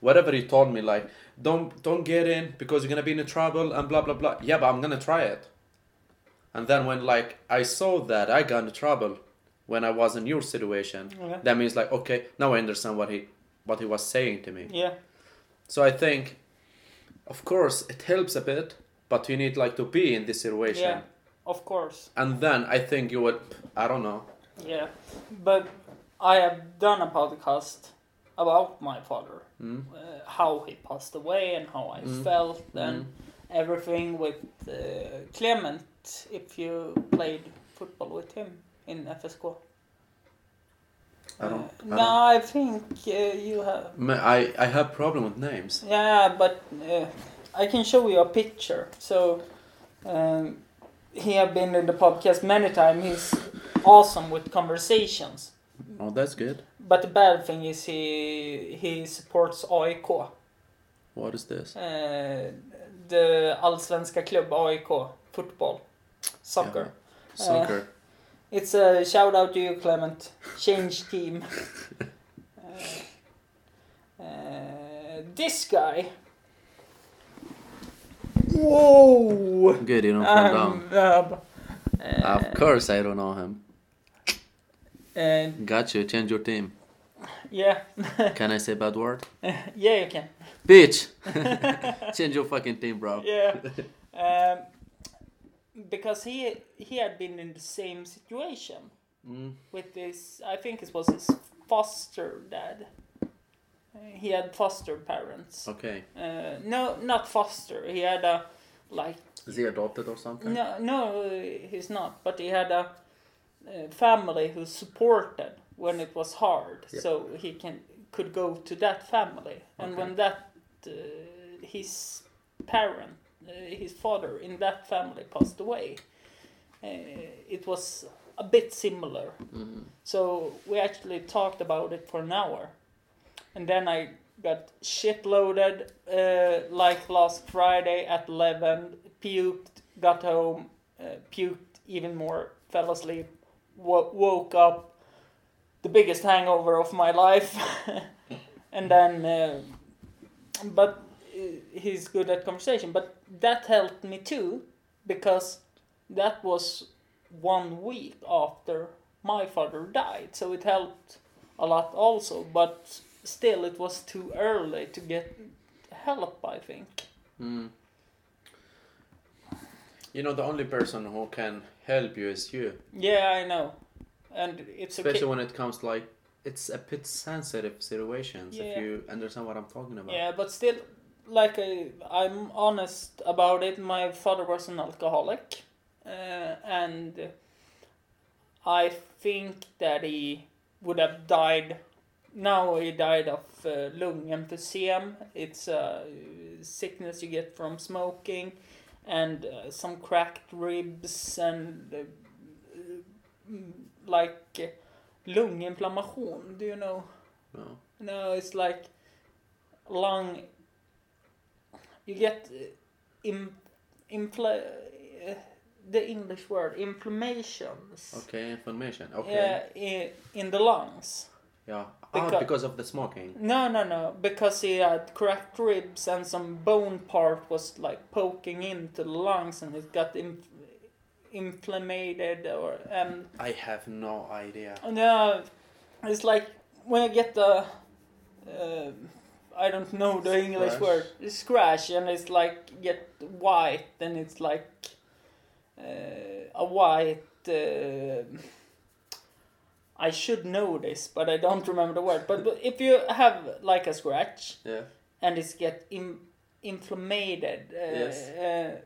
Speaker 2: whatever he told me like don't don't get in because you're gonna be in trouble and blah blah blah. Yeah, but I'm gonna try it. And then when like I saw that I got in trouble when I was in your situation,
Speaker 1: Yeah.
Speaker 2: that means like okay, now I understand what he what he was saying to me.
Speaker 1: Yeah.
Speaker 2: So I think, of course, it helps a bit, but you need like to be in this situation,
Speaker 1: Yeah. Of course.
Speaker 2: and then I think you would. I don't know.
Speaker 1: Yeah. But I have done a podcast about my father.
Speaker 2: Mm?
Speaker 1: uh, how he passed away and how I
Speaker 2: Mm.
Speaker 1: felt and everything with uh, Clement. If you played football with him in FSK.
Speaker 2: I don't.
Speaker 1: Uh,
Speaker 2: I,
Speaker 1: no,
Speaker 2: don't.
Speaker 1: I think uh, you have.
Speaker 2: I I have problem with names.
Speaker 1: Yeah, but uh, I can show you a picture. So um, he have been in the podcast many times. He's awesome with conversations.
Speaker 2: Oh, that's good.
Speaker 1: But the bad thing is he he supports AIK.
Speaker 2: What is this?
Speaker 1: Uh, the allsvenska klubb AIK football soccer.
Speaker 2: Yeah. Soccer.
Speaker 1: It's a shout out to you, Clement. Change team. uh, uh, this guy. Whoa!
Speaker 2: good, you don't fall down.
Speaker 1: Um, uh,
Speaker 2: of course, I don't know him.
Speaker 1: And
Speaker 2: Got you. Change your team.
Speaker 1: yeah,
Speaker 2: Can I say bad word?
Speaker 1: yeah, you can.
Speaker 2: Bitch. Change your fucking team, bro.
Speaker 1: Yeah. Um, because he he had been in the same situation
Speaker 2: Mm.
Speaker 1: with this. I think it was his foster dad. He had foster parents.
Speaker 2: Okay.
Speaker 1: Uh, no, not foster. He had a like
Speaker 2: Is he adopted or something?
Speaker 1: no, no, he's not. But he had a, uh family who supported when it was hard, so he can could go to that family. And
Speaker 2: Okay.
Speaker 1: when that uh, his parent, uh, his father in that family passed away, uh, it was a bit similar.
Speaker 2: Mhm.
Speaker 1: So we actually talked about it for an hour. And then I got shit loaded uh, like last Friday at 11, puked, got home, uh, puked even more, fell asleep, wo- woke up, the biggest hangover of my life. and then, uh, but uh, he's good at conversation. But that helped me too, because that was one week after my father died, so it helped a lot also. But still, it was too early to get help. I think.
Speaker 2: Mm. You know, the only person who can help you is you.
Speaker 1: Yeah, I know, and it's
Speaker 2: Especially
Speaker 1: okay.
Speaker 2: when it comes like it's a bit sensitive situations
Speaker 1: Yeah.
Speaker 2: if you understand what I'm talking about.
Speaker 1: Yeah, but still, like I, I'm honest about it. My father was an alcoholic, uh, and I think that he would have died. Now he died of uh, lung emphysema. It's a sickness you get from smoking, and uh, some cracked ribs and uh, like uh, lung inflammation. Do you know?
Speaker 2: No.
Speaker 1: No, it's like lung. You get infla, uh, the English word inflammations.
Speaker 2: Okay, information. Okay.
Speaker 1: Yeah, in, in the lungs.
Speaker 2: Yeah. Ah, because of the smoking.
Speaker 1: No, no, no. Because he had cracked ribs and some bone part was like poking into the lungs and it got inf- inflamed or and
Speaker 2: I have no idea.
Speaker 1: No, it's like when I get the, uh, I don't know the English
Speaker 2: Scratch.
Speaker 1: word, scratch, and it's like get white, and it's like uh, a white. Uh, I should know this, but I don't remember the word. But, but if you have like a scratch
Speaker 2: Yeah.
Speaker 1: and it's get Im- inflamed, uh,
Speaker 2: Yes.
Speaker 1: uh,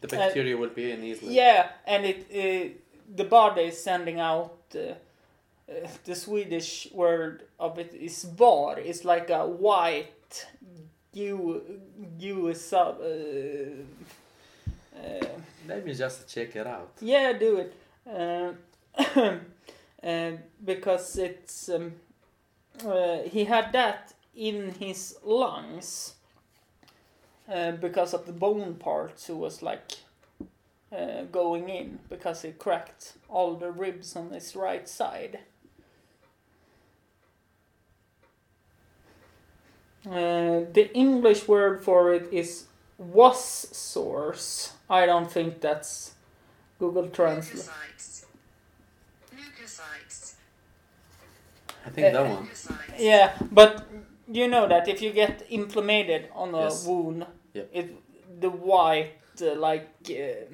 Speaker 2: The bacteria will be in easily.
Speaker 1: yeah, and it uh, the body is sending out uh, uh, the Swedish word of it is var. It's like a white you you sub. Uh, uh,
Speaker 2: Let me just check it out.
Speaker 1: yeah, do it. Uh, because it's um, uh, he had that in his lungs uh, because of the bone parts who was like uh, going in because he cracked all the ribs on his right side. Uh, the English word for it is was source. I don't think that's Google Translate.
Speaker 2: I think that one.
Speaker 1: Yeah, but you know that if you get inflamed on a
Speaker 2: Yes.
Speaker 1: wound,
Speaker 2: Yep.
Speaker 1: it the white uh, like uh,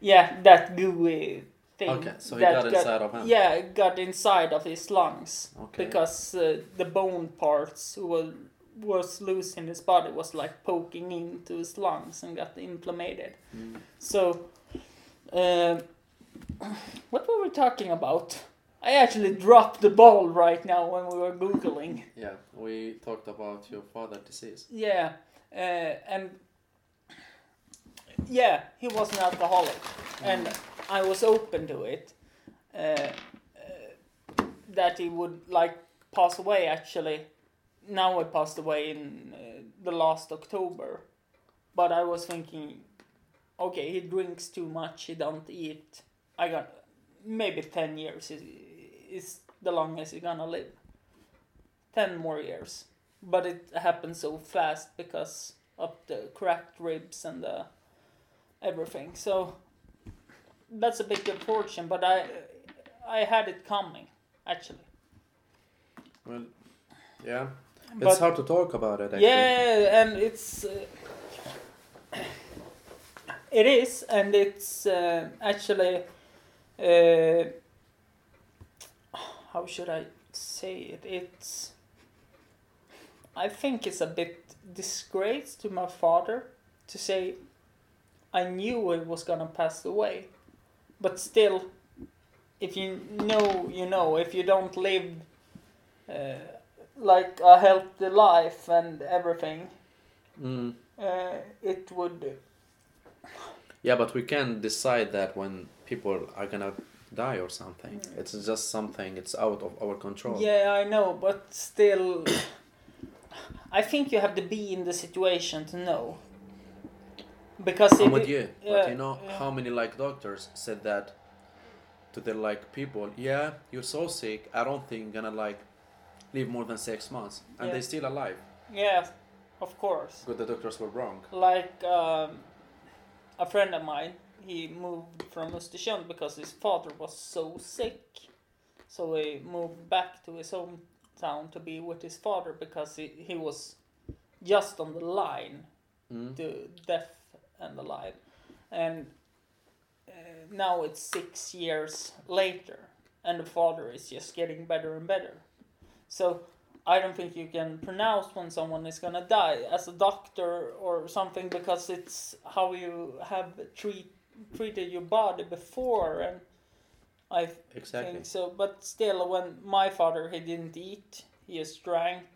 Speaker 1: yeah that gooey thing.
Speaker 2: Okay, so he
Speaker 1: that
Speaker 2: got inside of him.
Speaker 1: Yeah, got inside of his lungs
Speaker 2: Okay.
Speaker 1: because uh, the bone parts were was loose in his body was like poking into his lungs and got inflamed.
Speaker 2: Mm.
Speaker 1: So, uh, what were we talking about? I actually dropped the ball right now when we were googling.
Speaker 2: Yeah, we talked about your father disease.
Speaker 1: Yeah, uh, and yeah, he was an alcoholic, and I was open to it. Uh, uh, that he would like pass away. Actually, now he passed away in uh, the last October, but I was thinking, okay, he drinks too much. He don't eat. I got maybe ten years is is the longest he's gonna live. Ten more years but it happened so fast because of the cracked ribs and the everything. So that's a big fortune, but I I had it coming actually.
Speaker 2: Well, yeah. It's
Speaker 1: But-
Speaker 2: hard to talk about it. Actually.
Speaker 1: Yeah, and it's uh, it is, and it's uh, actually uh, how should I say it? It's I think it's a bit disgrace to my father to say I knew he was gonna pass away, but still, if you know, you know. If you don't live. Uh, like a healthy life and everything,
Speaker 2: Mm.
Speaker 1: uh, it would.
Speaker 2: Yeah, but we can decide that when people are gonna die or something. It's just something. It's out of our control.
Speaker 1: Yeah, I know, but still, I think you have to be in the situation to know. Because
Speaker 2: I'm with
Speaker 1: it-
Speaker 2: you,
Speaker 1: yeah,
Speaker 2: but you know
Speaker 1: yeah.
Speaker 2: how many like doctors said that to their like people. Yeah, you're so sick. I don't think you're gonna like live more than six months, and
Speaker 1: Yeah.
Speaker 2: they're still alive.
Speaker 1: Yeah, of course.
Speaker 2: But the doctors were wrong.
Speaker 1: Like um, a friend of mine, he moved from Östersund because his father was so sick. So he moved back to his hometown to be with his father because he, he was just on the line
Speaker 2: Mm.
Speaker 1: to death and the alive. And now it's six years later, and the father is just getting better and better. So I don't think you can pronounce when someone is gonna die as a doctor or something because it's how you have treat, treated your body before, and I
Speaker 2: Exactly.
Speaker 1: think so. But still, when my father he didn't eat, he just drank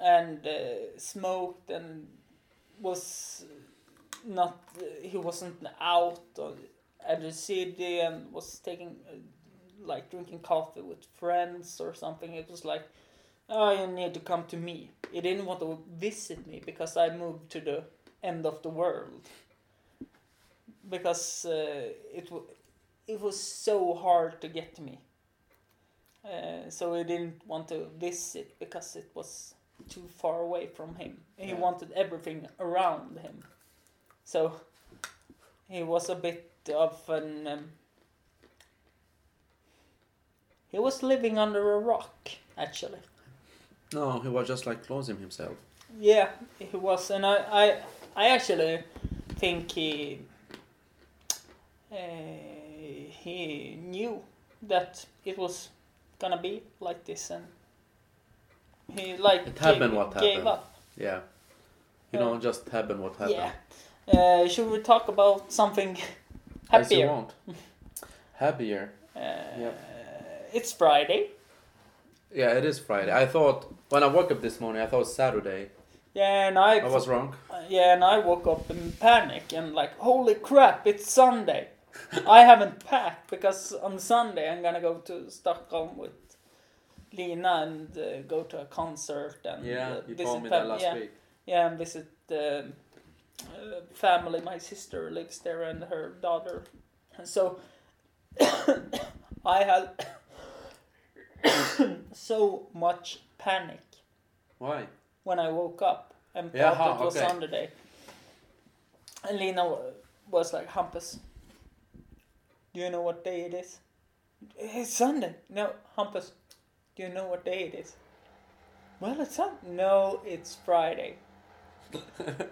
Speaker 1: and uh, smoked and was not he wasn't out or at the city and was taking uh, like drinking coffee with friends or something it was like oh you need to come to me he didn't want to visit me because i moved to the end of the world because uh, it it was so hard to get to me uh, so he didn't want to visit because it was too far away from him. He
Speaker 2: Yeah.
Speaker 1: wanted everything around him. So he was a bit of an. Um, he was living under a rock, actually.
Speaker 2: No, he was just like closing himself.
Speaker 1: Yeah, he was, and I, I, I actually think he, he knew that it was gonna be like this, and he like
Speaker 2: It happened
Speaker 1: gave,
Speaker 2: what
Speaker 1: gave
Speaker 2: happened.
Speaker 1: up.
Speaker 2: Yeah. You know, just happened what happened.
Speaker 1: Yeah. Uh, should we talk about something
Speaker 2: As you
Speaker 1: happier?
Speaker 2: want. Happier.
Speaker 1: Uh,
Speaker 2: Yep.
Speaker 1: It's Friday.
Speaker 2: Yeah, it is Friday. I thought when I woke up this morning, I thought it was Saturday.
Speaker 1: Yeah, and I,
Speaker 2: I was wrong.
Speaker 1: yeah, and I woke up in panic and like, holy crap, it's Sunday. I haven't packed because on Sunday I'm gonna go to Stockholm with Lina and uh, go to a concert and
Speaker 2: Yeah,
Speaker 1: uh,
Speaker 2: you told me that last
Speaker 1: yeah,
Speaker 2: week.
Speaker 1: Yeah, and visit the uh, family. My sister lives there and her daughter. And so I had so much panic
Speaker 2: Why?
Speaker 1: when I woke up and
Speaker 2: Yeah,
Speaker 1: thought it was
Speaker 2: okay.
Speaker 1: Sunday. And Lina was like, Hampus, do you know what day it is? It's Sunday. No, Hampus, do you know what day it is? Well, it's Sunday. No, it's Friday.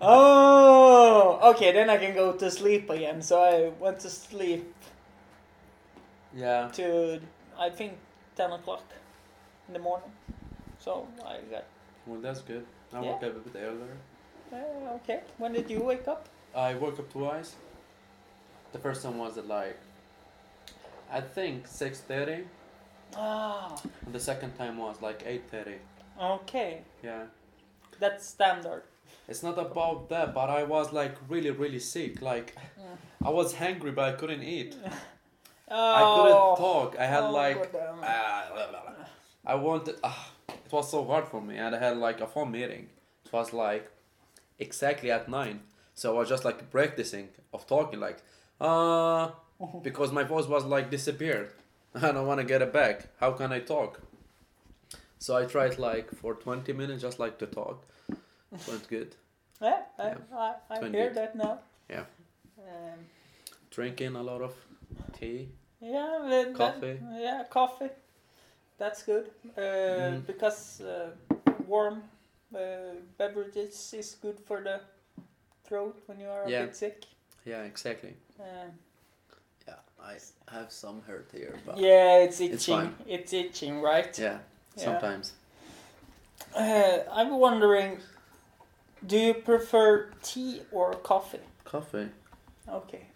Speaker 1: oh, okay, then I can go to sleep again. So I went to sleep
Speaker 2: Yeah.
Speaker 1: to, I think, 10 o'clock in the morning. So I got,
Speaker 2: Well, that's good. I
Speaker 1: Yeah.
Speaker 2: woke up a bit earlier.
Speaker 1: uh, okay. When did you wake up?
Speaker 2: I woke up twice. The first one was at like, I think six thirty,
Speaker 1: Ah,
Speaker 2: and the second time was like eight thirty.
Speaker 1: okay.
Speaker 2: Yeah.
Speaker 1: That's standard.
Speaker 2: It's not about that, but I was like really, really sick. Like, I was hungry, but I couldn't eat. oh. I couldn't talk. I had
Speaker 1: Oh,
Speaker 2: like, ah, blah, blah, blah. I wanted. Ah, it was so hard for me, and I had like a phone meeting. It was like exactly at nine, so I was just like practicing of talking, like, uh, because my voice was like disappeared. I don't want to get it back. How can I talk? So I tried like for twenty minutes, just like to talk. Went good.
Speaker 1: Yeah, I,
Speaker 2: Yeah.
Speaker 1: I, I hear that now.
Speaker 2: Yeah.
Speaker 1: Um,
Speaker 2: Drinking a lot of tea.
Speaker 1: yeah, that-
Speaker 2: Coffee.
Speaker 1: yeah, coffee. That's good. Uh,
Speaker 2: Mhm.
Speaker 1: Because uh, warm uh, beverages is good for the throat when you are a
Speaker 2: Yeah.
Speaker 1: bit sick.
Speaker 2: Yeah, exactly.
Speaker 1: Um,
Speaker 2: I have some hurt here, but
Speaker 1: yeah, it's itching.
Speaker 2: It's fine.
Speaker 1: It's itching, right?
Speaker 2: yeah,
Speaker 1: Yeah.
Speaker 2: sometimes.
Speaker 1: Uh, I'm wondering, do you prefer tea or coffee?
Speaker 2: Coffee.
Speaker 1: Okay.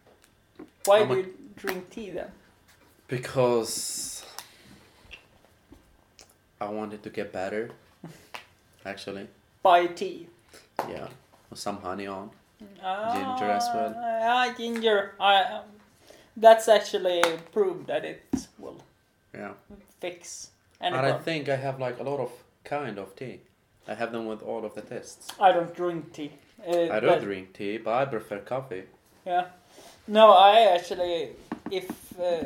Speaker 1: Why
Speaker 2: I'm
Speaker 1: do you drink tea then?
Speaker 2: Because I wanted to get better. Actually,
Speaker 1: Buy tea.
Speaker 2: yeah, with some honey on.
Speaker 1: Ah,
Speaker 2: Ginger as well.
Speaker 1: Ah, ginger. I, that's actually proved that it will
Speaker 2: Yeah,
Speaker 1: fix
Speaker 2: and I think I have like a lot of kind of tea. I have them with all of the tests.
Speaker 1: I don't drink tea. Uh,
Speaker 2: I don't drink tea, but I prefer coffee.
Speaker 1: Yeah. No, I actually, if uh,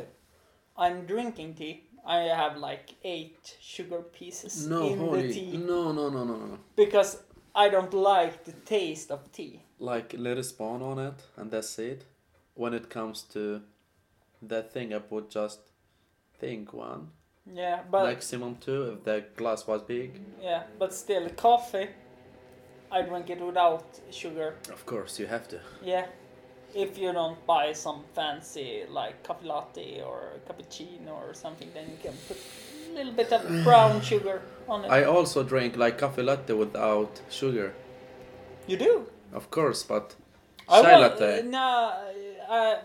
Speaker 1: I'm drinking tea, I have like eight sugar pieces
Speaker 2: No,
Speaker 1: in the
Speaker 2: holy,
Speaker 1: tea
Speaker 2: no, no, no, no, no, no.
Speaker 1: because I don't like the taste of tea.
Speaker 2: Like little spoon on it, and that's it. When it comes to that thing, I would just think one,
Speaker 1: Yeah, but
Speaker 2: maximum two if the glass was big.
Speaker 1: yeah, but still coffee. I drink it without sugar.
Speaker 2: Of course, you have to.
Speaker 1: Yeah. if you don't buy some fancy like coffee latte or cappuccino or something, then you can put a little bit of brown sugar on it.
Speaker 2: I also drink like coffee latte without sugar.
Speaker 1: you do?
Speaker 2: Of course, but
Speaker 1: I
Speaker 2: chai
Speaker 1: want-
Speaker 2: latte.
Speaker 1: No, uh,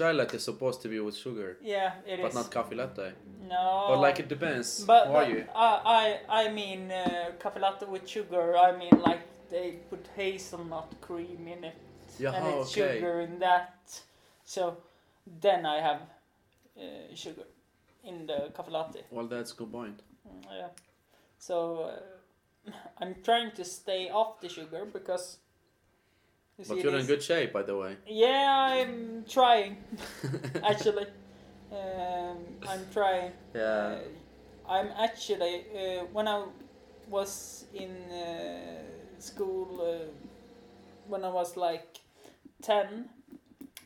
Speaker 2: Latte is supposed to be with sugar,
Speaker 1: yeah, it is.
Speaker 2: but not coffee latte.
Speaker 1: No.
Speaker 2: Or like it depends.
Speaker 1: But,
Speaker 2: Who are you?
Speaker 1: I, I, I mean uh, coffee latte with sugar. I mean like they put hazelnut cream in it
Speaker 2: Yeah,
Speaker 1: and it's
Speaker 2: okay.
Speaker 1: sugar in that. So then I have uh, sugar in the coffee latte.
Speaker 2: Well, that's a good point.
Speaker 1: Mm, Yeah. So uh, I'm trying to stay off the sugar because.
Speaker 2: But you're in good shape, by the way.
Speaker 1: Yeah, I'm trying. actually, um, I'm trying.
Speaker 2: Yeah.
Speaker 1: Uh, I'm actually uh, when I was in uh, school uh, when I was like ten,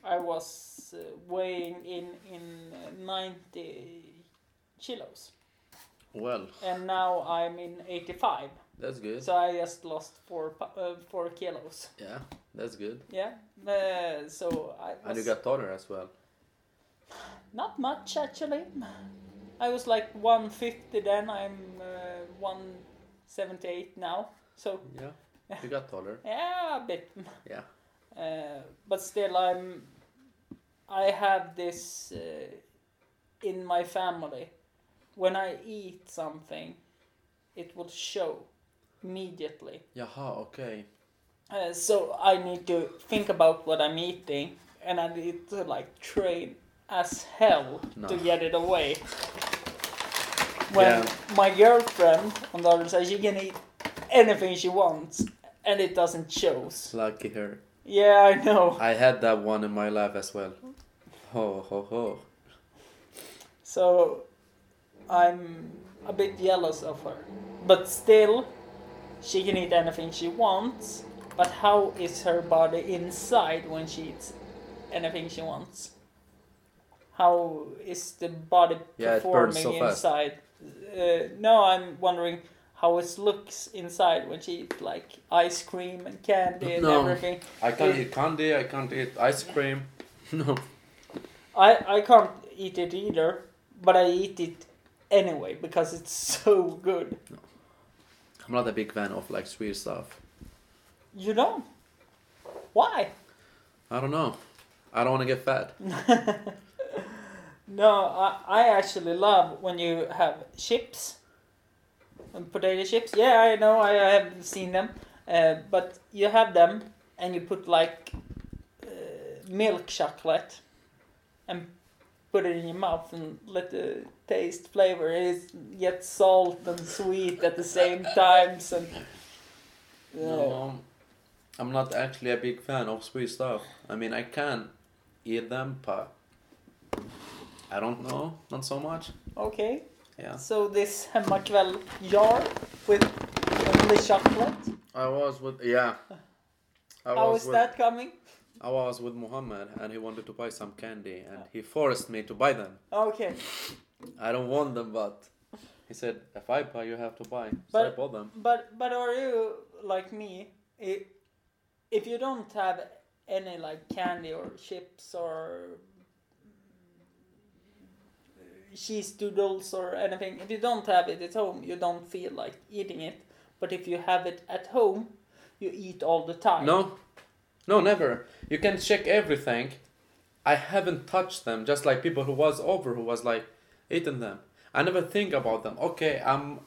Speaker 1: I was uh, weighing in in uh, ninety kilos,
Speaker 2: Well,
Speaker 1: and now I'm in eighty five.
Speaker 2: That's good.
Speaker 1: So I just lost four uh, four kilos.
Speaker 2: Yeah, that's good.
Speaker 1: Yeah. Uh, so I
Speaker 2: And you got taller as well.
Speaker 1: Not much actually. I was like 150 then. I'm uh, 178 now. So
Speaker 2: Yeah, you got taller.
Speaker 1: yeah, a bit.
Speaker 2: Yeah.
Speaker 1: Uh, but still, I'm. I have this uh, in my family. When I eat something, it will show immediately.
Speaker 2: Jaha, okay.
Speaker 1: Uh, so I need to think about what I'm eating, and I need to like train as hell
Speaker 2: No.
Speaker 1: to get it away. When
Speaker 2: Yeah.
Speaker 1: my girlfriend on the other side, she can eat anything she wants, and it doesn't show.
Speaker 2: Lucky her.
Speaker 1: Yeah, I know.
Speaker 2: I had that one in my life as well. Ho ho ho.
Speaker 1: So I'm a bit jealous of her, but still, she can eat anything she wants. But how is her body inside when she eats anything she wants? How is the body
Speaker 2: Yeah, it burns
Speaker 1: performing
Speaker 2: so fast.
Speaker 1: inside? Uh, no, I'm wondering how it looks inside when she eats like ice cream and candy and
Speaker 2: No.
Speaker 1: everything.
Speaker 2: I can't eat candy, I can't eat ice cream. No.
Speaker 1: I I can't eat it either, but I eat it anyway because it's so good.
Speaker 2: I'm not a big fan of like sweet stuff.
Speaker 1: You don't? Why?
Speaker 2: I don't know. I don't want to get fat.
Speaker 1: No, I, I actually love when you have chips. And potato chips. Yeah, I know, I, I have seen them. Uh, but you have them and you put like uh, milk chocolate and put it in your mouth and let the taste flavor. It gets salt and sweet at the same times. And uh,
Speaker 2: No, I'm not actually a big fan of sweet stuff. I mean, I can eat them, but I don't know, not so much.
Speaker 1: Okay.
Speaker 2: Yeah.
Speaker 1: So this hemmakväll jar with only chocolate.
Speaker 2: I was with yeah. I
Speaker 1: How
Speaker 2: was
Speaker 1: is
Speaker 2: with,
Speaker 1: that coming?
Speaker 2: I was with Muhammad and he wanted to buy some candy and oh. he forced me to buy them.
Speaker 1: Oh, okay.
Speaker 2: I don't want them, but he said if I buy, you have to buy. So I
Speaker 1: But-
Speaker 2: bought them.
Speaker 1: But but are you like me? If if you don't have any like candy or chips or cheese doodles or anything, if you don't have it at home, you don't feel like eating it. But if you have it at home, you eat all the time.
Speaker 2: No, no, never. You can check everything. I haven't touched them. Just like people who was over, who was like eating them. I never think about them. Okay, I'm.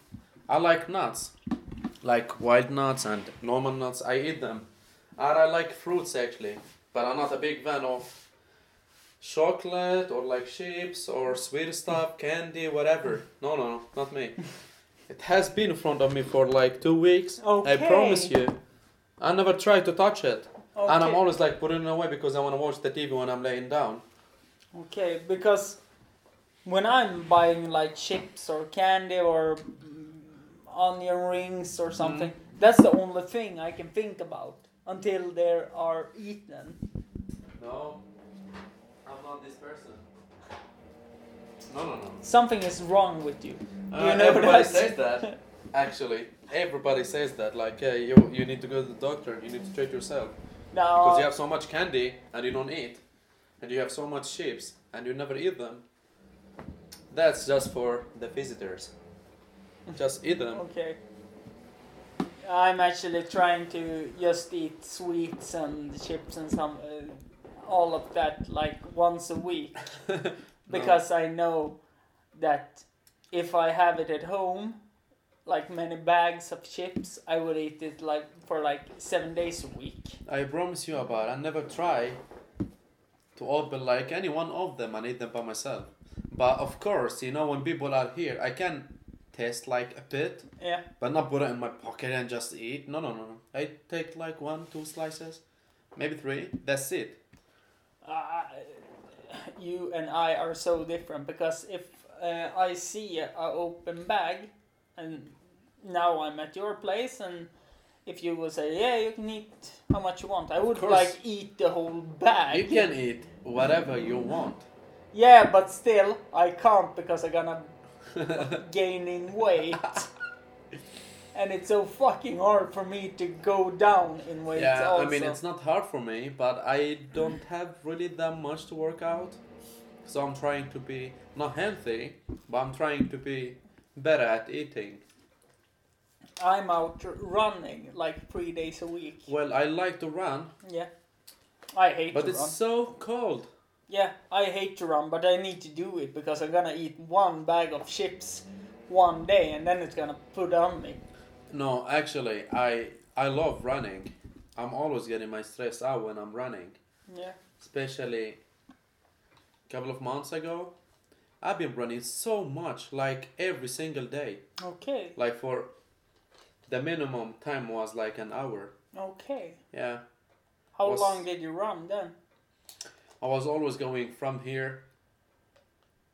Speaker 2: I like nuts, like wild nuts and normal nuts. I eat them, and I like fruits actually. But I'm not a big fan of chocolate or like chips or sweet stuff, candy, whatever. No, no, no, not me. It has been in front of me for like two weeks. Okay. I promise you. I never tried to touch it.
Speaker 1: Okay.
Speaker 2: And I'm always like putting it away because I want to watch the TV when I'm laying down.
Speaker 1: Okay, because when I'm buying like chips or candy or mm, onion rings or something, that's the only thing I can think about until they are eaten.
Speaker 2: No, I'm not this person. No, no, no.
Speaker 1: Something is wrong with you.
Speaker 2: Uh,
Speaker 1: you know
Speaker 2: everybody
Speaker 1: that?
Speaker 2: says that. Actually, everybody says that. Like, hey, you you need to go to the doctor. You need to treat yourself. Because you have so much candy and you don't eat, and you have so much chips and you never eat them. That's just for the visitors. Just eat them.
Speaker 1: Okay. I'm actually trying to just eat sweets and chips and some uh, all of that like once a week because I know that if I have it at home, like many bags of chips, I would eat it like for like seven days a week.
Speaker 2: I promise you about. I never try to open like any one of them and eat them by myself. But of course, you know when people are here, I can taste like a bit,
Speaker 1: Yeah.
Speaker 2: but not put it in my pocket and just eat. No, no, no, no. I take like one, two slices, maybe three. That's it.
Speaker 1: Uh, you and I are so different because if uh, I see a open bag, and now I'm at your place, and if you will say, "Yeah, you can eat how much you want," I would
Speaker 2: course.
Speaker 1: like eat the whole bag.
Speaker 2: You can eat whatever you want.
Speaker 1: Yeah, but still, I can't because I'm gonna gain in weight. And it's so fucking hard for me to go down in weight.
Speaker 2: Yeah,
Speaker 1: also.
Speaker 2: I mean it's not hard for me, but I don't have really that much to work out. So I'm trying to be not healthy, but I'm trying to be better at eating.
Speaker 1: I'm out running like three days a week.
Speaker 2: Well, I like to run,
Speaker 1: Yeah. I hate to run
Speaker 2: but
Speaker 1: to
Speaker 2: it's
Speaker 1: run.
Speaker 2: so cold.
Speaker 1: Yeah, I hate to run, but I need to do it because I'm gonna eat one bag of chips one day and then it's gonna put on me.
Speaker 2: No, actually, I I love running. I'm always getting my stress out when I'm running.
Speaker 1: Yeah.
Speaker 2: Especially a couple of months ago, I've been running so much, like every single day.
Speaker 1: Okay.
Speaker 2: Like for the minimum time was like an hour.
Speaker 1: Okay.
Speaker 2: Yeah.
Speaker 1: How
Speaker 2: Was-
Speaker 1: long did you run then?
Speaker 2: I was always going from here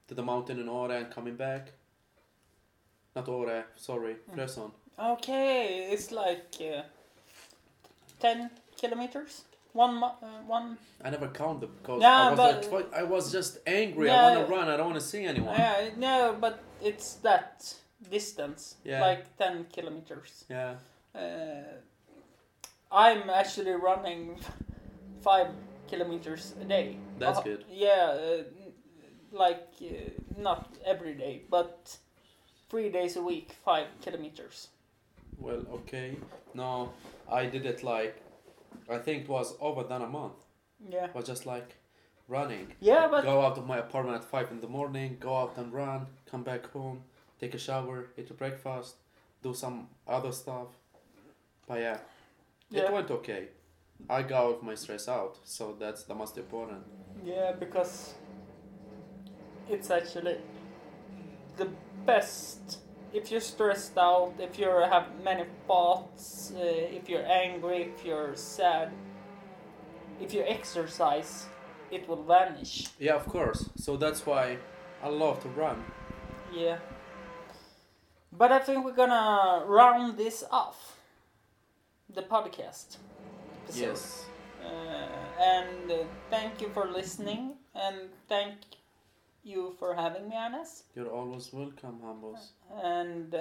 Speaker 2: to the mountain in Åre and coming back. Not Åre, sorry, Frösön.
Speaker 1: Okay, it's like uh, ten kilometers. One uh, one.
Speaker 2: I never counted because
Speaker 1: Yeah,
Speaker 2: I was
Speaker 1: but-
Speaker 2: like, I was just angry.
Speaker 1: Yeah.
Speaker 2: I want to run. I don't want to see anyone.
Speaker 1: Yeah, no, but it's that distance.
Speaker 2: Yeah.
Speaker 1: Like ten kilometers.
Speaker 2: Yeah.
Speaker 1: Uh, I'm actually running five kilometers a day.
Speaker 2: That's
Speaker 1: Uh,
Speaker 2: good.
Speaker 1: Yeah, uh, like uh, not every day, but three days a week, five kilometers.
Speaker 2: Well, okay. No, I did it like, I think it was over than a month.
Speaker 1: Yeah.
Speaker 2: It was just like running.
Speaker 1: Yeah, but
Speaker 2: Go out of my apartment at five in the morning. Go out and run. Come back home. Take a shower. Eat a breakfast. Do some other stuff. But yeah,
Speaker 1: Yeah.
Speaker 2: it went okay. I got my stress out, so that's the most important.
Speaker 1: yeah, because it's actually the best. If you're stressed out, if you have many thoughts, uh, if you're angry, if you're sad, if you exercise, it will vanish.
Speaker 2: Yeah, of course. So that's why I love to run.
Speaker 1: Yeah. But I think we're gonna round this off. The podcast. episode.
Speaker 2: Yes.
Speaker 1: Uh, and uh, thank you for listening, and thank you for having me, Anas.
Speaker 2: You're always welcome, Hampus.
Speaker 1: And uh,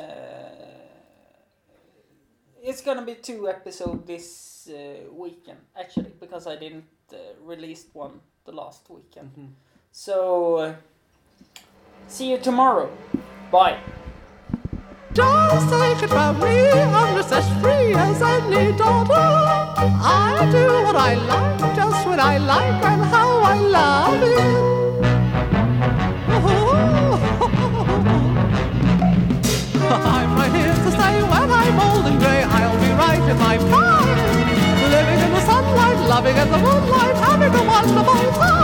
Speaker 1: it's gonna be two episodes this uh, weekend, actually, because I didn't uh, release one the last weekend.
Speaker 2: Mhm.
Speaker 1: So, uh, see you tomorrow. Bye.
Speaker 3: Just take it from me, I'm just as free as any daughter. I do what I like, just when I like, and how I love it. in my prime. Living in the sunlight, loving in the moonlight, having a wonderful time.